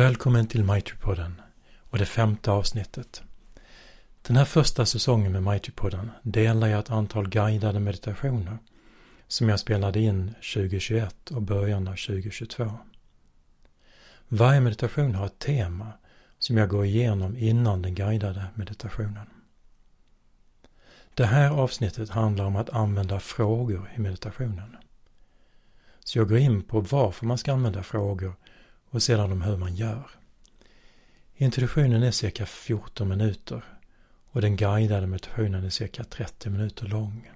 Välkommen till Mitripodden och det femte avsnittet. Den här första säsongen med Mitripodden delar jag ett antal guidade meditationer som jag spelade in 2021 och början av 2022. Varje meditation har ett tema som jag går igenom innan den guidade meditationen. Det här avsnittet handlar om att använda frågor i meditationen. Så jag går in på varför man ska använda frågor och sedan om hur man gör. Introduktionen är cirka 14 minuter och den guidade meditationen är cirka 30 minuter lång.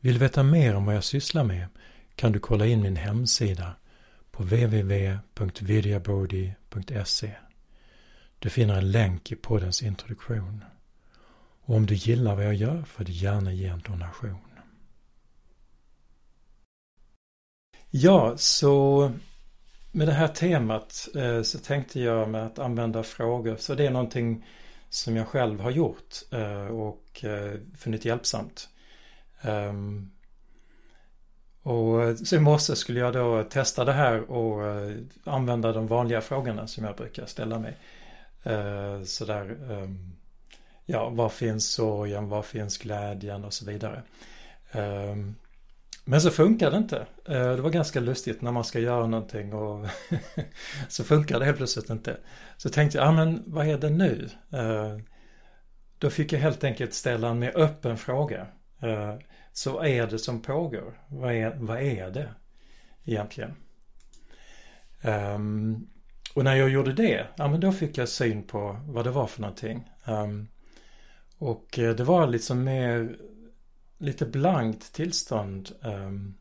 Vill du veta mer om vad jag sysslar med kan du kolla in min hemsida på www.vidyabodhi.se. Du finner en länk i poddens introduktion. Och om du gillar vad jag gör får du gärna ge en donation. Ja, så med det här temat eh, så tänkte jag med att använda frågor. Så det är någonting som jag själv har gjort eh, och eh, funnit hjälpsamt. Um, och eh, så i morse skulle jag då testa det här och eh, använda de vanliga frågorna som jag brukar ställa mig. Eh, sådär, um, ja, var finns sorgen, var finns glädjen och så vidare. Um, men så funkar det inte. Eh, det var ganska lustigt när man ska göra någonting och så funkar det helt plötsligt inte. Så tänkte jag, ja men vad är det nu? Eh, då fick jag helt enkelt ställa en mer öppen fråga. Eh, så vad är det som pågår? Vad är, vad är det egentligen? Ehm, och när jag gjorde det, ja men då fick jag syn på vad det var för någonting. Ehm, och det var liksom mer lite blankt tillstånd um,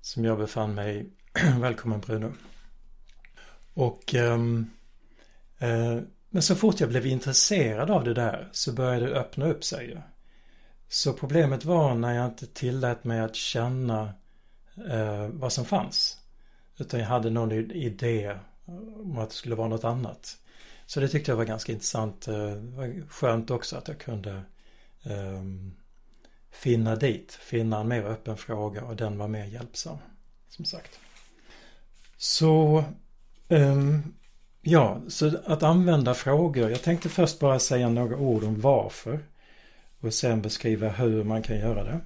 som jag befann mig i. Välkommen Bruno. Och um, uh, men så fort jag blev intresserad av det där så började det öppna upp sig. Så problemet var när jag inte tillät mig att känna eh, vad som fanns. Utan jag hade någon idé eh, om att det skulle vara något annat. Så det tyckte jag var ganska intressant. Eh, det var skönt också att jag kunde eh, finna dit, finna en mer öppen fråga och den var mer hjälpsam. Som sagt. Så um, ja, så att använda frågor. Jag tänkte först bara säga några ord om varför och sen beskriva hur man kan göra det.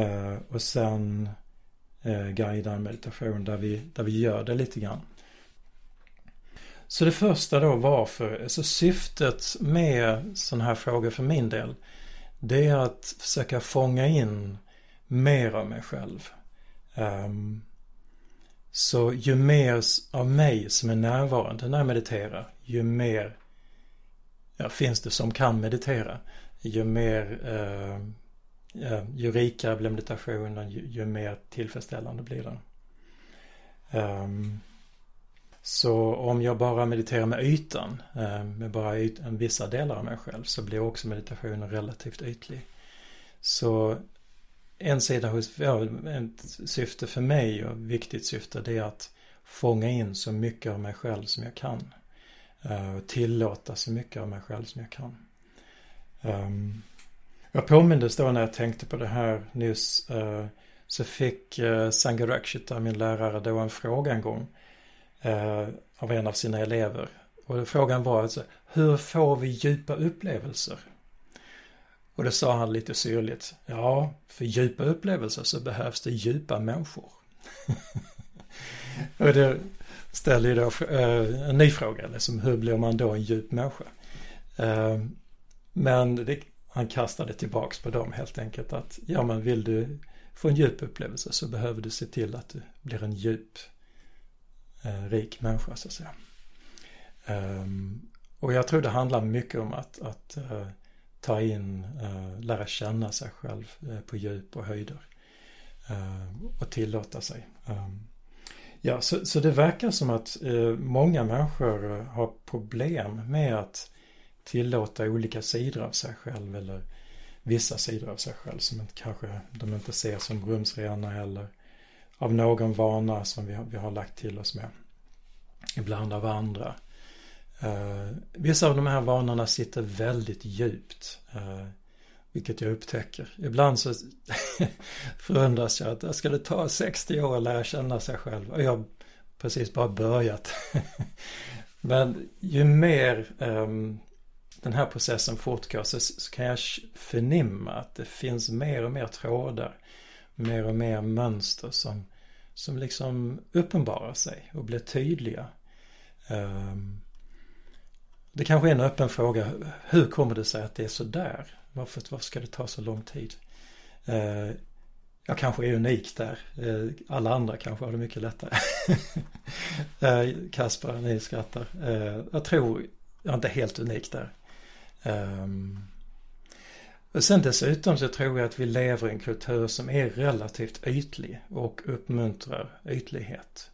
Eh, och sen eh, guida en meditation där vi, där vi gör det lite grann. Så det första då varför, alltså syftet med sådana här frågor för min del det är att försöka fånga in mer av mig själv. Um, så ju mer av mig som är närvarande när jag mediterar, ju mer ja, finns det som kan meditera ju mer eh, ju rikare blir meditationen, ju, ju mer tillfredsställande blir den. Um, så om jag bara mediterar med ytan, eh, med bara yt, vissa delar av mig själv, så blir också meditationen relativt ytlig. Så en sida hos, ja, ett syfte för mig och ett viktigt syfte det är att fånga in så mycket av mig själv som jag kan. Eh, och tillåta så mycket av mig själv som jag kan. Ehm, jag påmindes då när jag tänkte på det här nyss. Eh, så fick Sangharakshita, min lärare, då en fråga en gång eh, av en av sina elever. Och frågan var alltså, hur får vi djupa upplevelser? Och det sa han lite syrligt. Ja, för djupa upplevelser så behövs det djupa människor. och det ställer ju då eh, en ny fråga, liksom, hur blir man då en djup människa? Eh, men det, han kastade tillbaks på dem helt enkelt att ja men vill du få en djup upplevelse så behöver du se till att du blir en djup eh, rik människa så att säga. Um, och jag tror det handlar mycket om att, att uh, ta in, uh, lära känna sig själv uh, på djup och höjder. Ehm, och tillåta sig. Um, ja, så, så det verkar som att många människor har problem med att tillåta olika sidor av sig själv eller vissa sidor av sig själv som inte, kanske de inte ser som rumsrena eller av någon vana som vi har, vi har lagt till oss med. Ibland av andra. Eh, vissa av de här vanorna sitter väldigt djupt. Eh, vilket jag upptäcker. Ibland så förundras jag att ska det ta 60 år att lära känna sig själv. Och jag precis bara börjat. Men ju mer um, den här processen fortgår så, så, kan jag förnimma att det finns mer och mer trådar, mer och mer mönster som, som liksom uppenbarar sig och blir tydliga. Ehm, det kanske är en öppen fråga. Hur kommer det sig att det är så där? Varför, varför ska det ta så lång tid? Ehm, jag kanske är unik där. Ehm, alla andra kanske har det mycket lättare. Kasper, ni skrattar. Jag tror jag är inte helt unik där. Och sen dessutom så tror jag att vi lever i en kultur som är relativt ytlig och uppmuntrar ytlighet.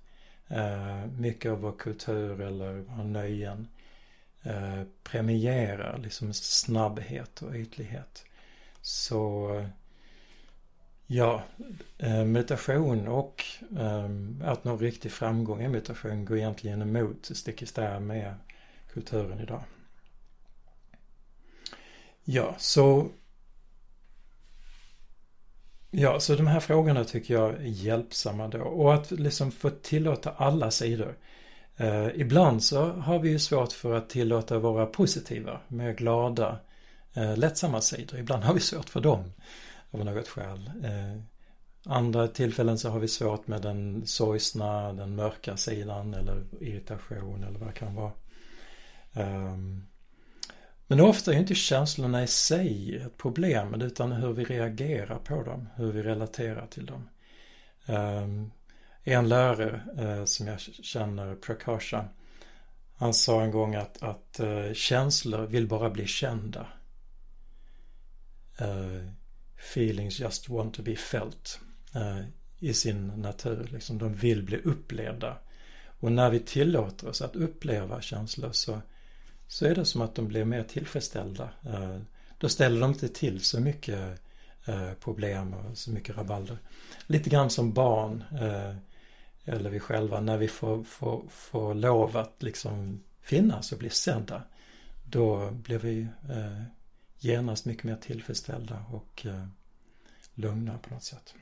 Eh, mycket av vår kultur eller våra nöjen eh, premierar liksom snabbhet och ytlighet. Så ja, uh, meditation och att nå riktig framgång i meditation går egentligen emot stick i stäv med kulturen idag. Ja, så Ja, så de här frågorna tycker jag är hjälpsamma då. Och att liksom få tillåta alla sidor. Eh, ibland så har vi ju svårt för att tillåta våra positiva, mer glada, eh, lättsamma sidor. Ibland har vi svårt för dem av något skäl. Eh, andra tillfällen så har vi svårt med den sorgsna, den mörka sidan eller irritation eller vad det kan vara. Um, men ofta är inte känslorna i sig ett problem utan hur vi reagerar på dem, hur vi relaterar till dem. Ehm, en lärare eh, som jag känner, Prakasha, han sa en gång att, att eh, känslor vill bara bli kända. Eh, feelings just want to be felt i sin natur. Liksom, de vill bli upplevda. Och när vi tillåter oss att uppleva känslor så så är det som att de blir mer tillfredsställda. Eh, då ställer de inte till så mycket eh, problem och så mycket rabalder. Lite grann som barn eh, eller vi själva när vi får, får, får lov att liksom finnas och bli sedda. Då blir vi genast mycket mer tillfredsställda och lugna på något sätt.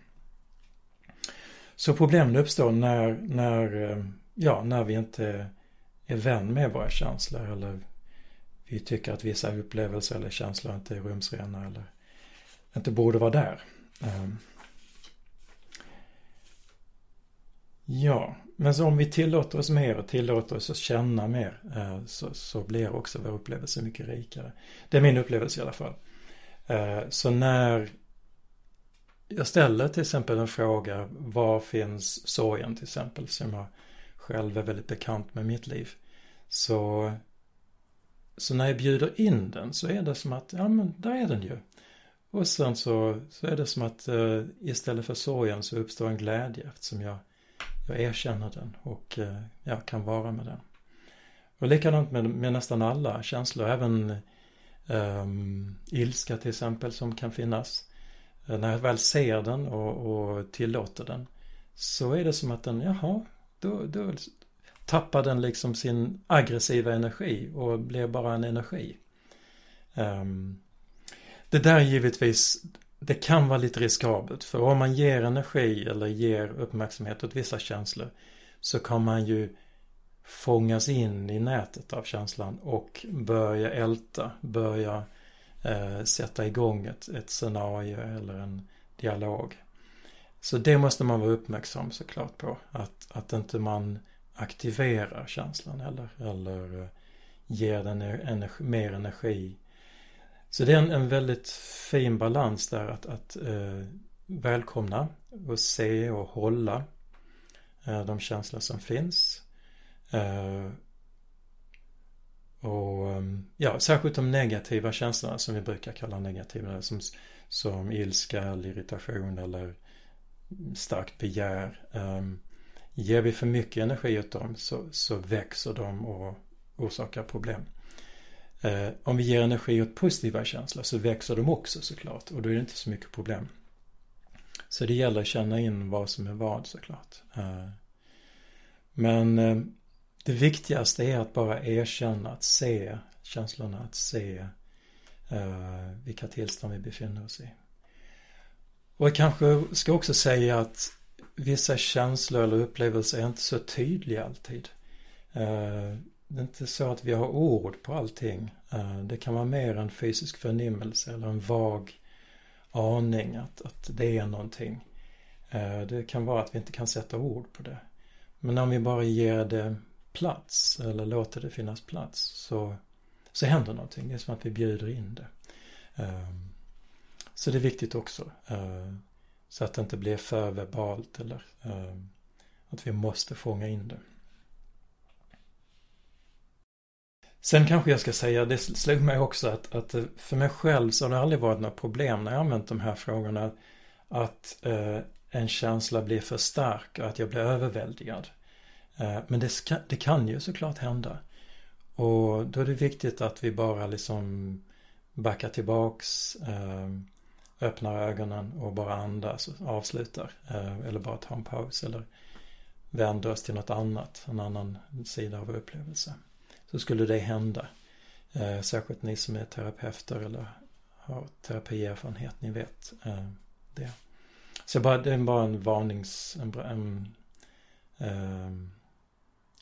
Så problemen uppstår när, när, ja, när vi inte är vän med våra känslor eller vi tycker att vissa upplevelser eller känslor inte är rumsrena eller inte borde vara där. Ehm. Ja, men så om vi tillåter oss mer och tillåter oss att känna mer eh, så, så blir också vår upplevelse mycket rikare. Det är min upplevelse i alla fall. Eh, så när jag ställer till exempel en fråga, var finns sorgen till exempel, som jag själv är väldigt bekant med mitt liv. Så så när jag bjuder in den så är det som att, ja men där är den ju. Och sen så, så är det som att eh, istället för sorgen så uppstår en glädje eftersom jag, jag erkänner den och eh, jag kan vara med den. Och likadant med, med nästan alla känslor, även um, ilska till exempel som kan finnas. Uh, när jag väl ser den och, och tillåter den så är det som att den, jaha, då, då, tappar den liksom sin aggressiva energi och blir bara en energi. Um, det där givetvis, det kan vara lite riskabelt för om man ger energi eller ger uppmärksamhet åt vissa känslor så kan man ju fångas in i nätet av känslan och börja älta, börja eh, sätta igång ett, ett scenario eller en dialog. Så det måste man vara uppmärksam såklart på. Att, att inte man aktiverar känslan eller, eller eh, ger den energi, mer energi. Så det är en, en väldigt fin balans där att, att eh, välkomna och se och hålla eh, de känslor som finns. Eh, och ehm, ja, särskilt de negativa känslorna som vi brukar kalla negativa som, som ilska eller irritation eller starkt begär. Um, Ger vi för mycket energi åt dem så, så växer de och orsakar problem. Eh, om vi ger energi åt positiva känslor så växer de också såklart och då är det inte så mycket problem. Så det gäller att känna in vad som är vad såklart. Eh, men eh, det viktigaste är att bara erkänna, att se känslorna, att se eh, vilka tillstånd vi befinner oss i. Och jag kanske ska också säga att vissa känslor eller upplevelser är inte så tydliga alltid. Eh, det är inte så att vi har ord på allting. Eh, det kan vara mer en fysisk förnimmelse eller en vag aning att, att det är någonting. Eh, det kan vara att vi inte kan sätta ord på det. Men om vi bara ger det plats eller låter det finnas plats så, så händer någonting. Det är som att vi bjuder in det. Så det är viktigt också. Så att det inte blir för verbalt eller ehm, att vi måste fånga in det. Sen kanske jag ska säga, det slog mig också att, att eh, för mig själv så har det aldrig varit några problem när jag använt de här frågorna. Att eh, en känsla blir för stark och att jag blir överväldigad. Eh, men det, ska, det kan ju såklart hända. Och då är det viktigt att vi bara liksom backar tillbaks, eh, öppnar ögonen och bara andas och avslutar. Eh, eller bara tar en paus eller vänder oss till något annat, en annan sida av upplevelsen så skulle det hända. Eh, särskilt ni som är terapeuter eller har terapierfarenhet, ni vet eh, det. Så bara, det är bara en varnings, en, en,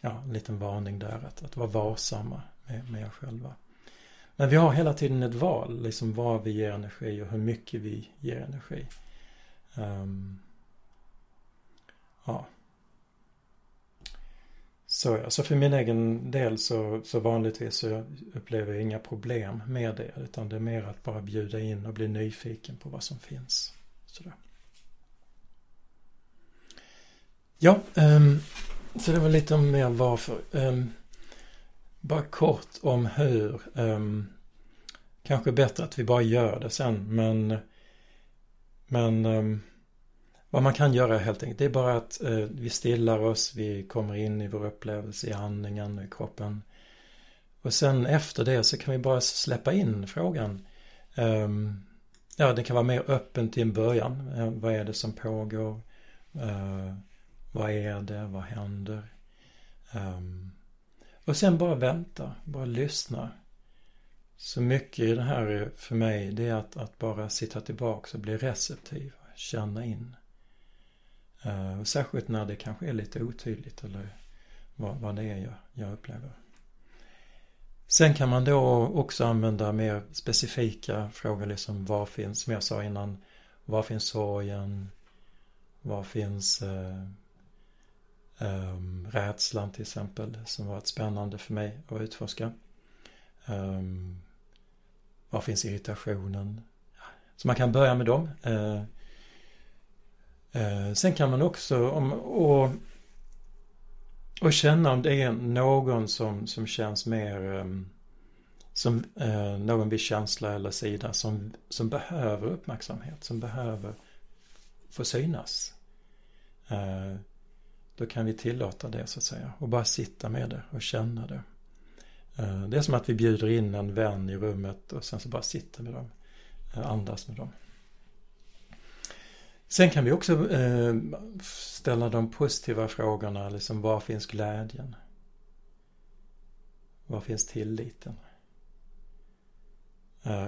ja, en liten varning där att, att vara varsamma med, med er själva. Men vi har hela tiden ett val, liksom vad vi ger energi och hur mycket vi ger energi. Um, ja. Så, alltså för min egen del så, så vanligtvis så upplever jag inga problem med det. Utan det är mer att bara bjuda in och bli nyfiken på vad som finns. Sådär. Ja, um, så det var lite mer varför. Um, bara kort om hur. Um, kanske bättre att vi bara gör det sen men men ehm, vad man kan göra helt enkelt, det är bara att uh, vi stillar oss, vi kommer in i vår upplevelse i andningen och i kroppen. Och sen efter det så kan vi bara släppa in frågan. Um, ja, det kan vara mer öppen till en början. Uh, vad är det som pågår? Uh, vad är det? Vad händer? Um, och sen bara vänta, bara lyssna. Så mycket i det här för mig, det är att, att bara sitta tillbaka och bli receptiv, känna in. Uh, särskilt när det kanske är lite otydligt eller vad, vad det är jag, jag upplever. Sen kan man då också använda mer specifika frågor, liksom var finns, som jag sa innan, var finns sorgen? Var finns eh, um, rädslan till exempel, som varit spännande för mig att utforska? Um, var finns irritationen? Så man kan börja med dem. Uh, Eh, sen kan man också om, och, och känna om det är någon som, som känns mer ehm, som eh, någon viss känsla eller sida som, som behöver uppmärksamhet, som behöver få synas. Eh, då kan vi tillåta det så att säga och bara sitta med det och känna det. Eh, det är som att vi bjuder in en vän i rummet och sen så bara sitter med dem, eh, andas med dem. Sen kan vi också eh, ställa de positiva frågorna, liksom var finns glädjen? Var finns tilliten?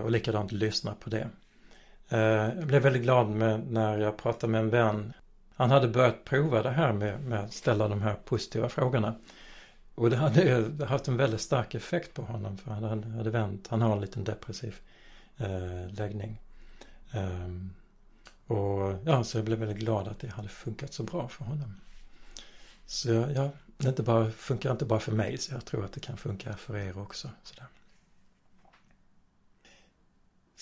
Och likadant lyssna på det. Jag blev väldigt glad med, när jag pratade med en vän. Han hade börjat prova det här med, med att ställa de här positiva frågorna. Och det hade haft en väldigt stark effekt på honom för han hade vänt. Han har en liten depressiv eh, läggning. Um, och ja, så jag blev väldigt glad att det hade funkat så bra för honom. Så ja, det inte bara, funkar inte bara för mig, så jag tror att det kan funka för er också. Sådär.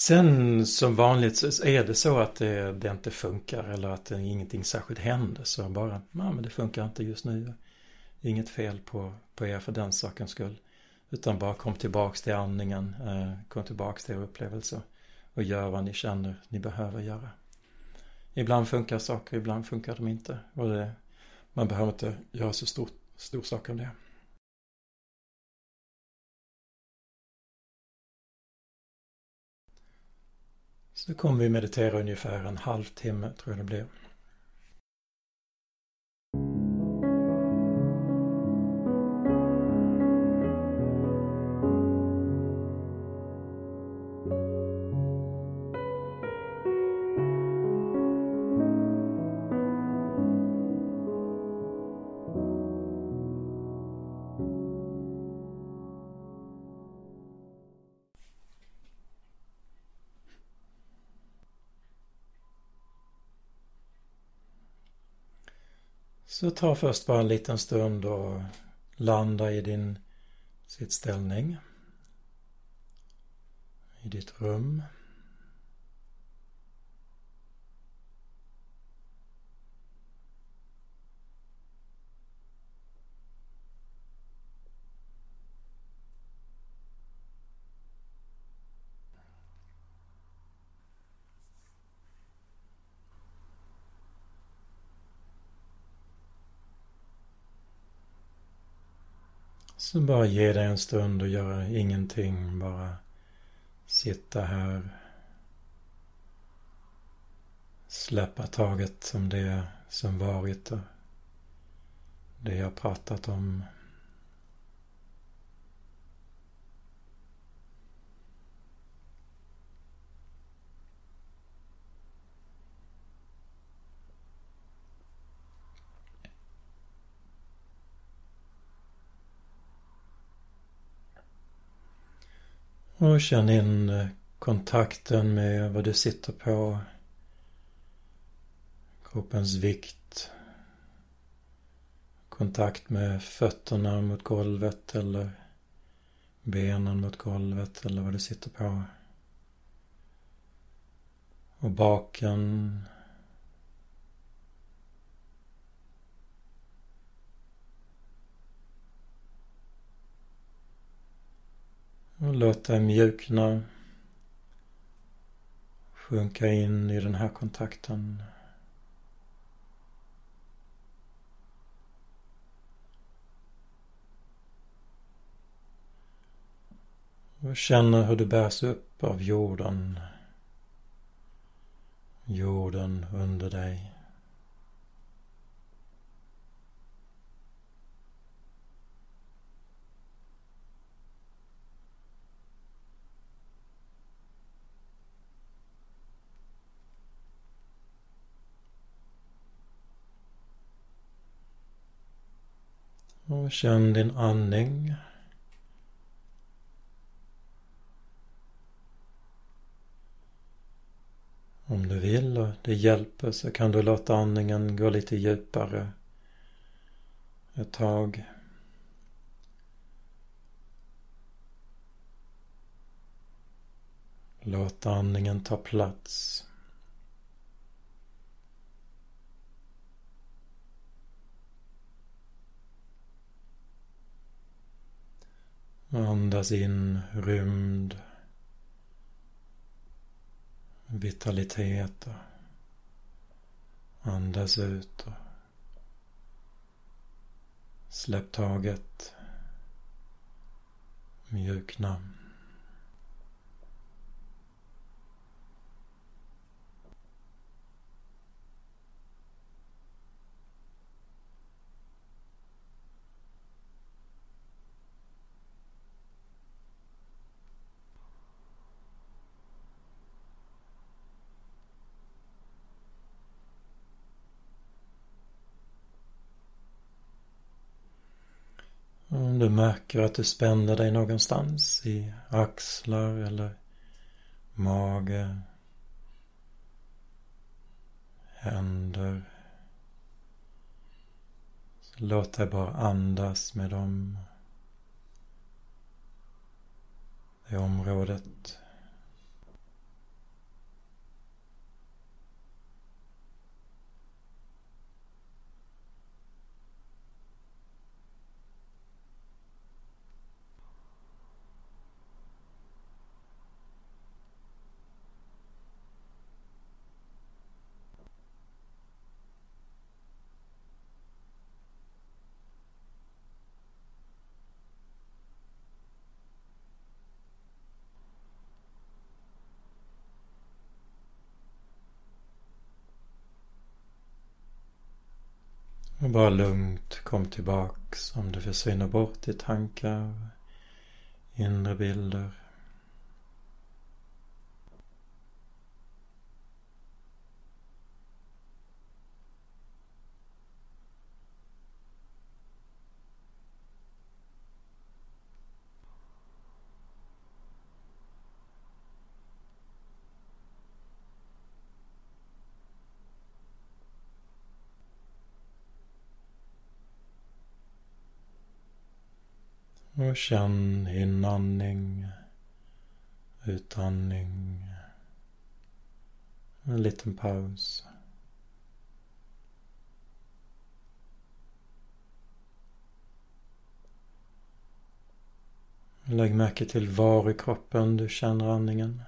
Sen som vanligt så är det så att det, det inte funkar eller att det, ingenting särskilt händer så bara, ja men det funkar inte just nu. Inget fel på, på er för den sakens skull. Utan bara kom tillbaks till andningen, eh, kom tillbaks till er upplevelse och gör vad ni känner ni behöver göra. Ibland funkar saker, ibland funkar de inte. Och det, man behöver inte göra så stor, stor sak av det. Så kommer vi meditera ungefär en halvtimme, tror jag det blir. Så ta först bara en liten stund och landa i din sittställning. I ditt rum. Så bara ge dig en stund och göra ingenting. Bara sitta här. Släppa taget om det som varit och det jag pratat om. Och känn in eh, kontakten med vad du sitter på. Kroppens vikt. Kontakt med fötterna mot golvet eller benen mot golvet eller vad du sitter på. Och baken. Och låt dig mjukna. Sjunka in i den här kontakten. Och känna hur du bärs upp av jorden. Jorden under dig. Och känn din andning. Om du vill och det hjälper så kan du låta andningen gå lite djupare ett tag. Låt andningen ta plats. Andas in rymd, vitalitet och andas ut och släpp taget, mjukna. Mm, du märker att du spänner dig någonstans i axlar eller mage, händer. Låt dig bara andas med dem. Det området. Bara lugnt kom tillbaks om du försvinner bort i tankar, inre bilder. Och känn inandning, utandning. En liten paus. Lägg märke till var i kroppen du känner andningen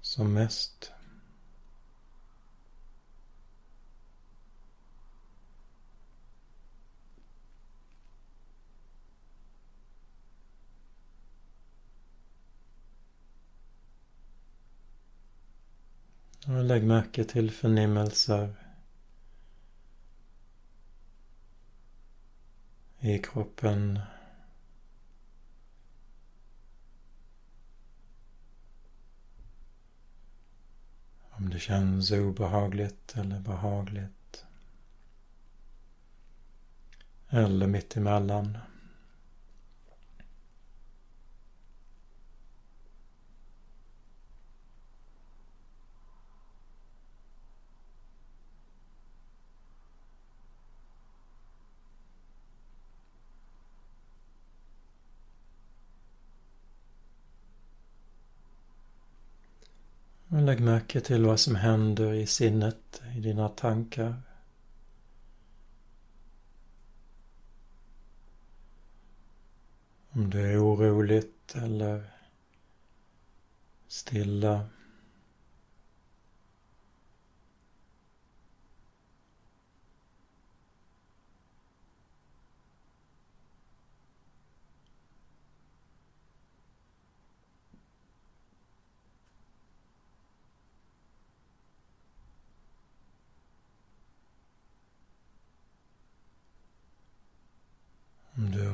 som mest. Och lägg märke till förnimmelser i kroppen. Om det känns obehagligt eller behagligt. Eller mittemellan. Lägg märke till vad som händer i sinnet, i dina tankar. Om det är oroligt eller stilla.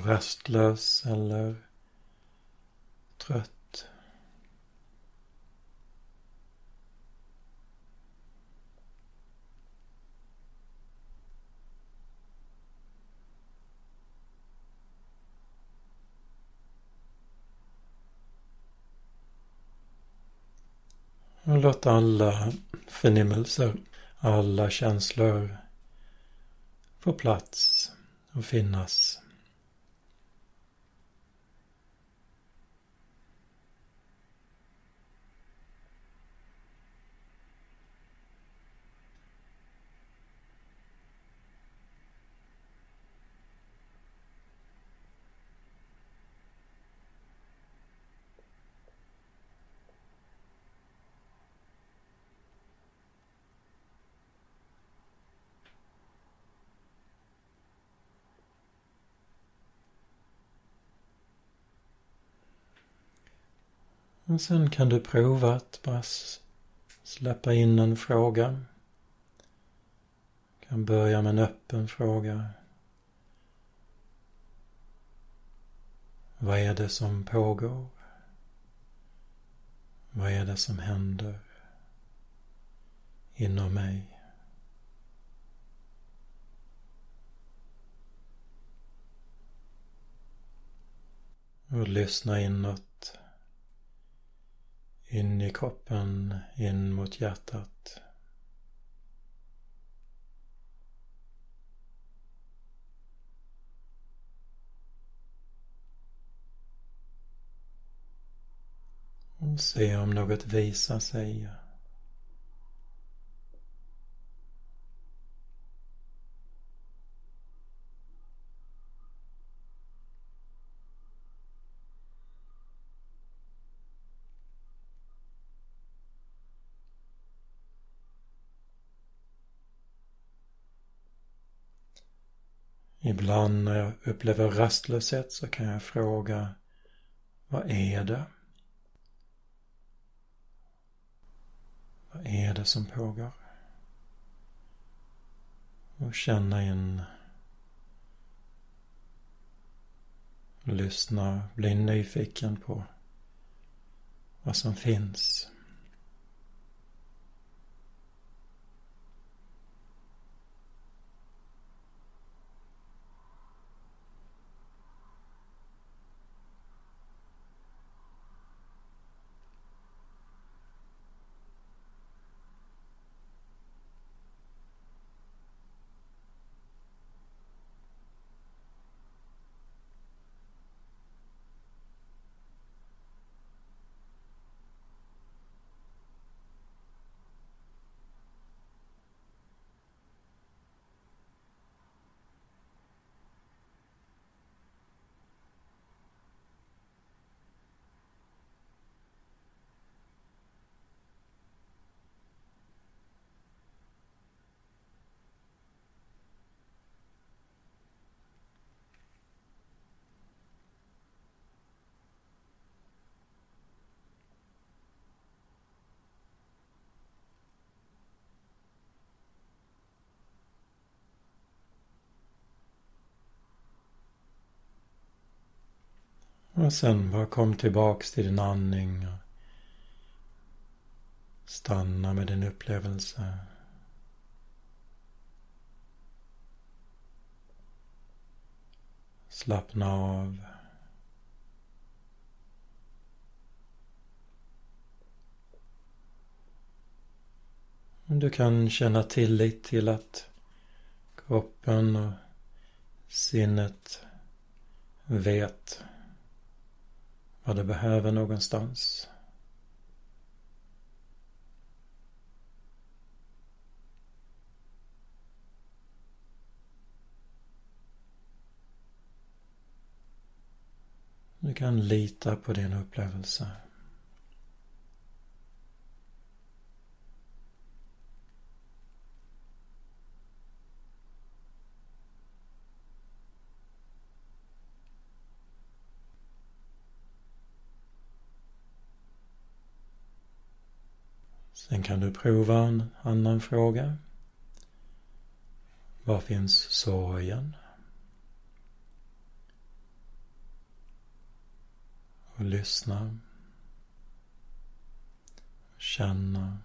Rastlös eller trött. Och låt alla förnimmelser, alla känslor få plats och finnas. Och sen kan du prova att bara släppa in en fråga. Du kan börja med en öppen fråga. Vad är det som pågår? Vad är det som händer inom mig? Och lyssna inåt in i kroppen, in mot hjärtat. Och se om något visar sig. Ibland när jag upplever rastlöshet så kan jag fråga Vad är det? Vad är det som pågår? Och känna in Lyssna, bli nyfiken på vad som finns. Och sen bara kom tillbaks till din andning. Och stanna med din upplevelse. Slappna av. Du kan känna tillit till att kroppen och sinnet vet vad det behöver någonstans. Du kan lita på din upplevelse. Sen kan du prova en annan fråga. Var finns sorgen? Och lyssna. Känna.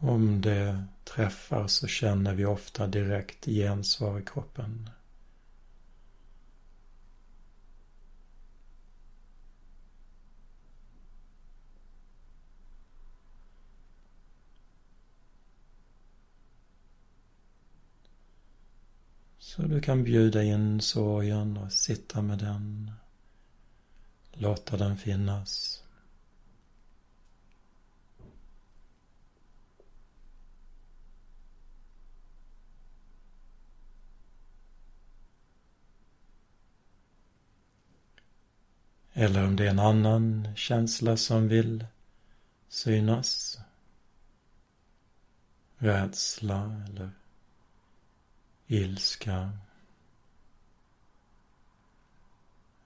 Om det träffar så känner vi ofta direkt gensvar i kroppen. Så du kan bjuda in sorgen och sitta med den. Låta den finnas. Eller om det är en annan känsla som vill synas. Rädsla eller ilska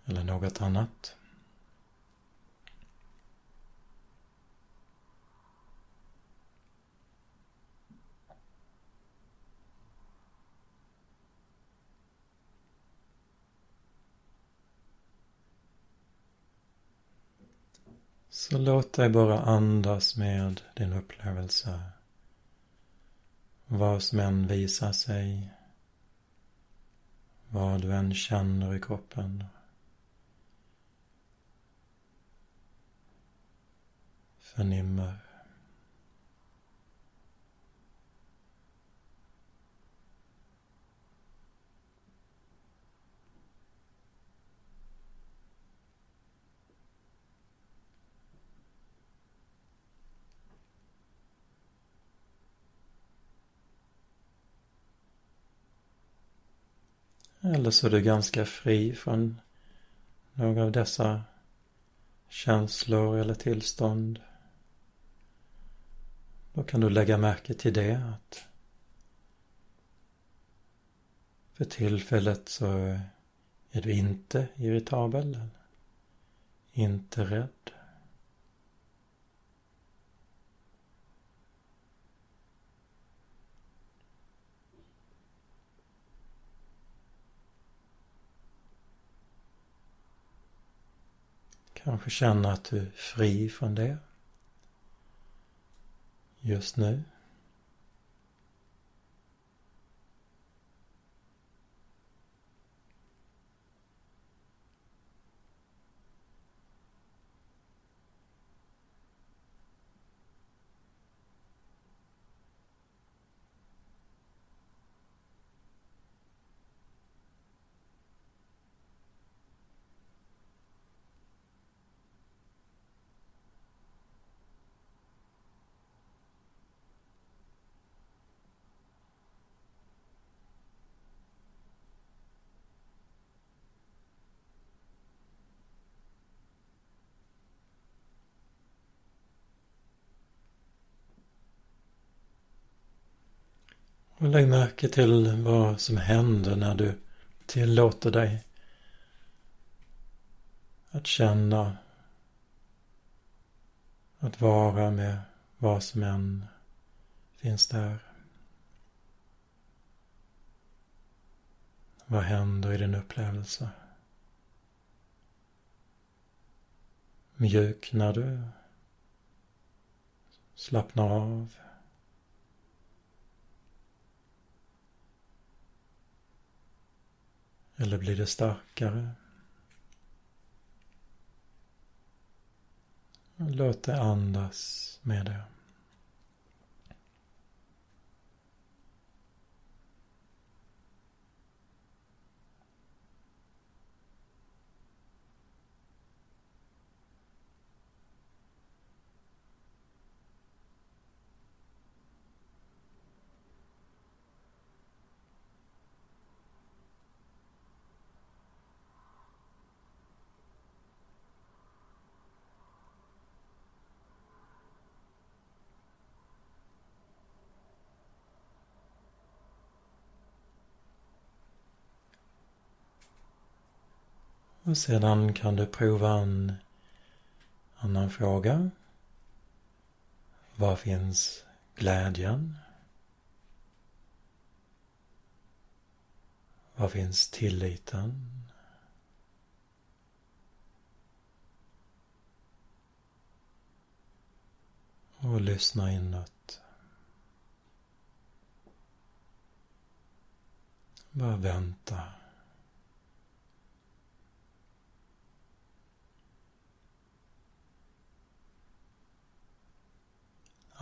eller något annat. Så låt dig bara andas med din upplevelse. Vad som än visar sig. Vad du än känner i kroppen. Förnimmer. Eller så är du ganska fri från några av dessa känslor eller tillstånd. Då kan du lägga märke till det att för tillfället så är du inte irritabel, inte rädd. Kanske känna att du är fri från det just nu. Och lägg märke till vad som händer när du tillåter dig att känna, att vara med vad som än finns där. Vad händer i din upplevelse? Mjuknar du? Slappnar av? Eller blir det starkare? Låt det andas med det. Och sedan kan du prova en annan fråga. Var finns glädjen? Var finns tilliten? Och lyssna inåt. Bara vänta.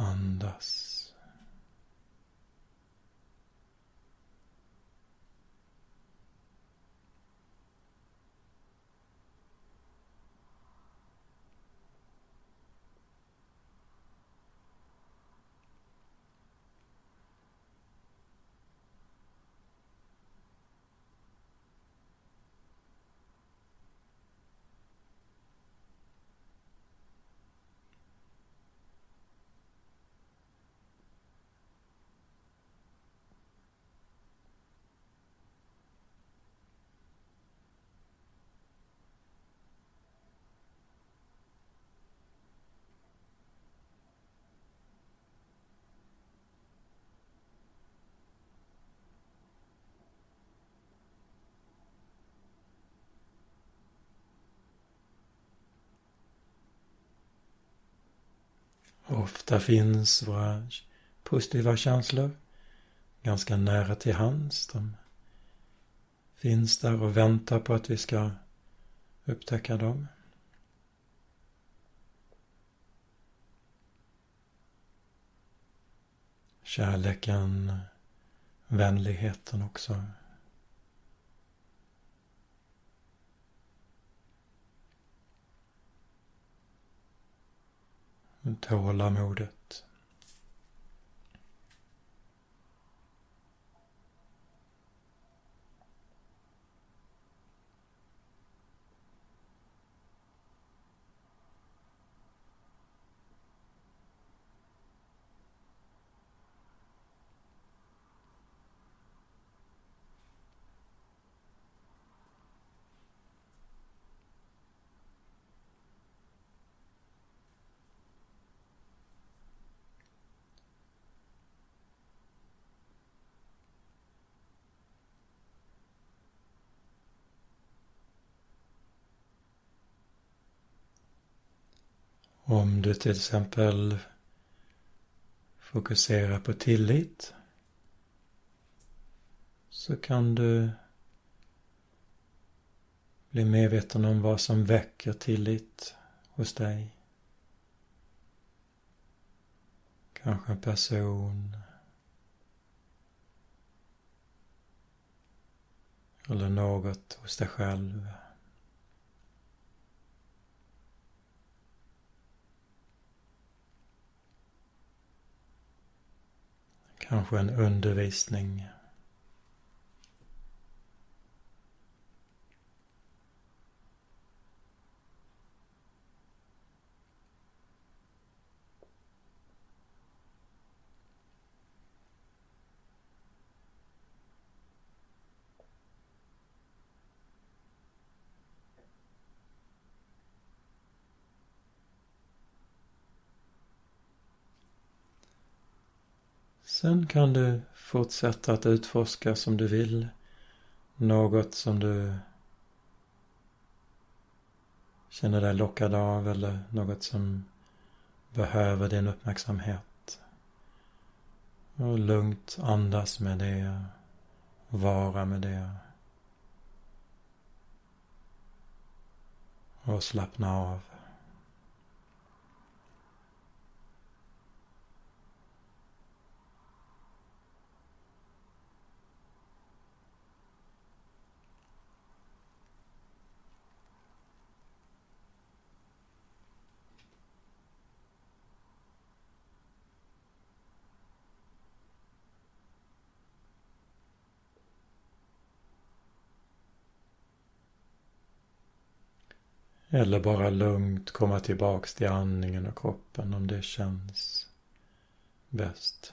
Andas. Ofta finns våra positiva känslor ganska nära till hands. De finns där och väntar på att vi ska upptäcka dem. Kärleken, vänligheten också. Tålamodet. Om du till exempel fokuserar på tillit så kan du bli medveten om vad som väcker tillit hos dig. Kanske en person. Eller något hos dig själv. Kanske en undervisning. Sen kan du fortsätta att utforska som du vill. Något som du känner dig lockad av eller något som behöver din uppmärksamhet. Och lugnt andas med det. Vara med det. Och slappna av. Eller bara lugnt komma tillbaks till andningen och kroppen om det känns bäst.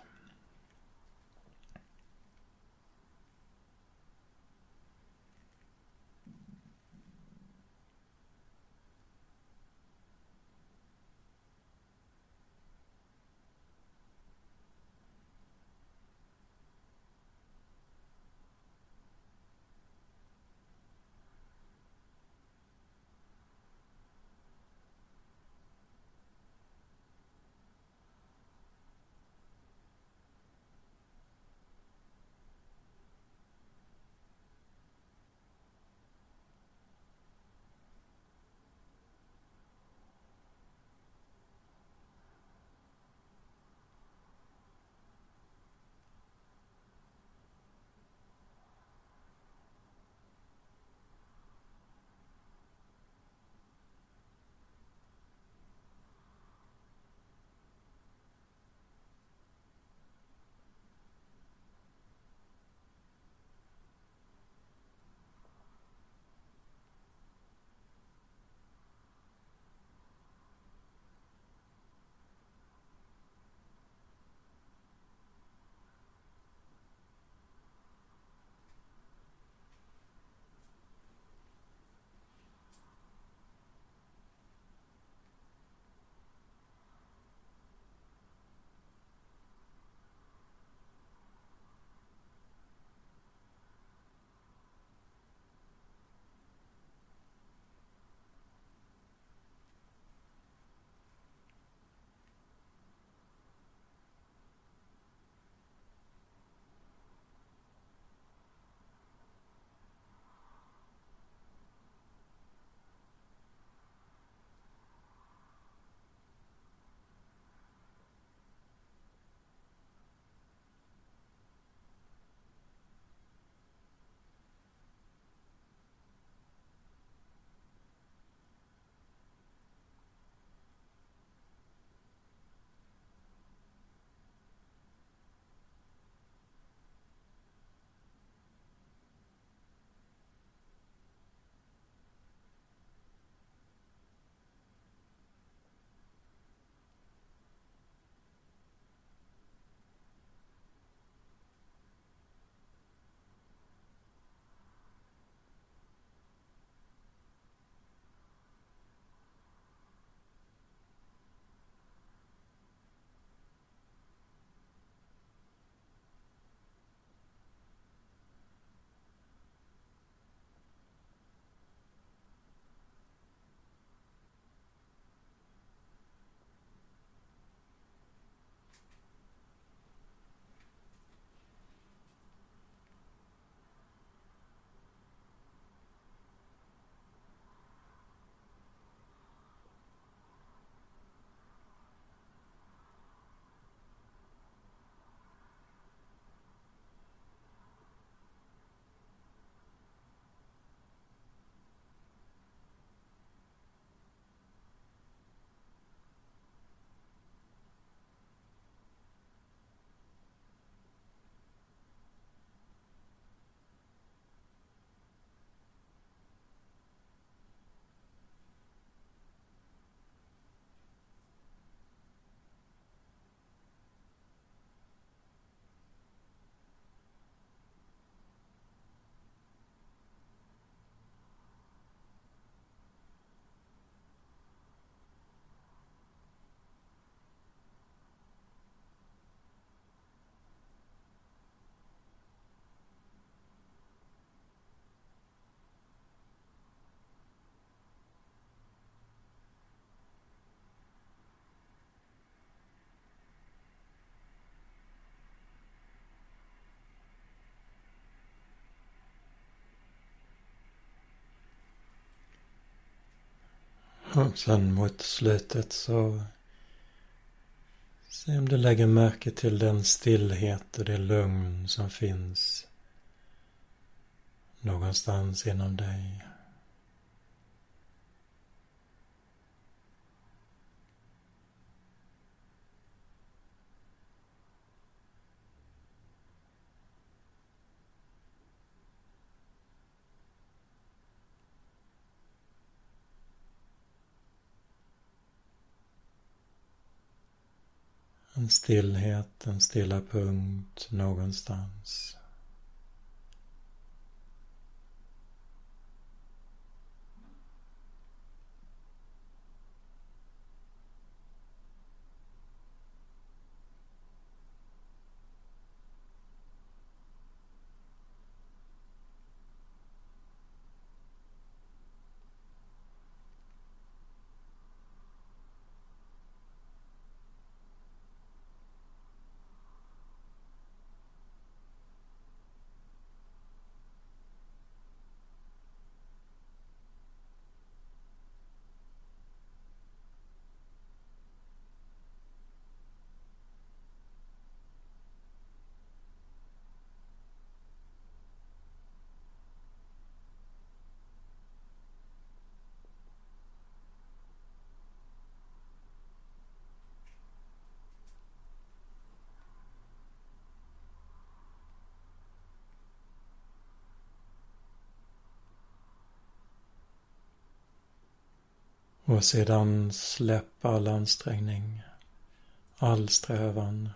Och sen mot slutet så se om du lägger märke till den stillhet och det lugn som finns någonstans inom dig. En stillhet, en stilla punkt någonstans. Och sedan släpp all ansträngning, all strävan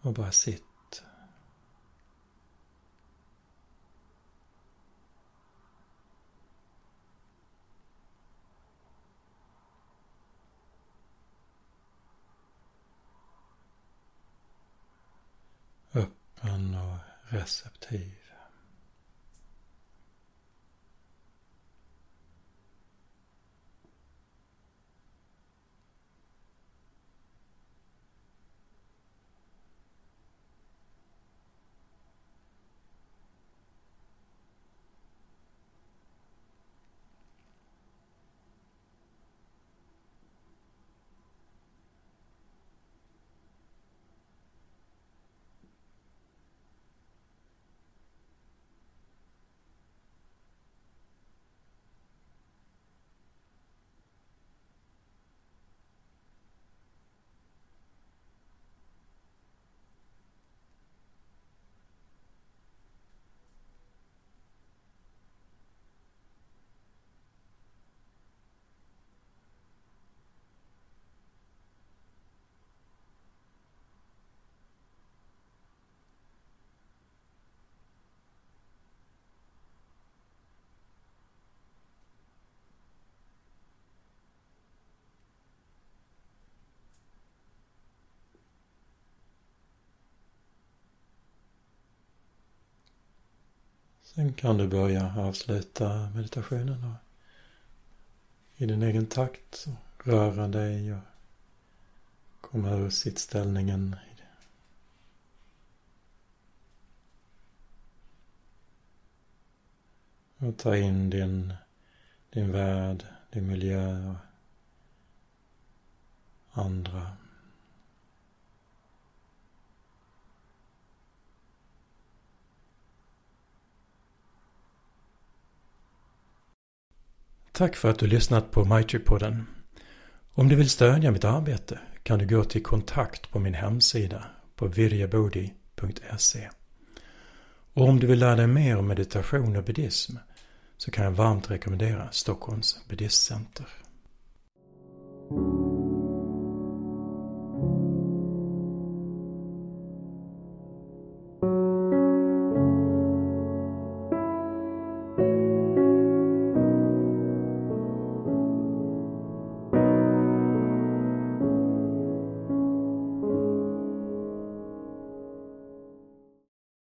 och bara sitt. Öppen och receptiv. Sen kan du börja avsluta meditationen och i din egen takt röra dig och komma ur sittställningen. Och ta in din, din värld, din miljö och andra. Tack för att du lyssnat på Maitri-podden. Om du vill stödja mitt arbete kan du gå till kontakt på min hemsida på virjabodi.se. Och om du vill lära dig mer om meditation och buddhism så kan jag varmt rekommendera Stockholms buddhistcenter.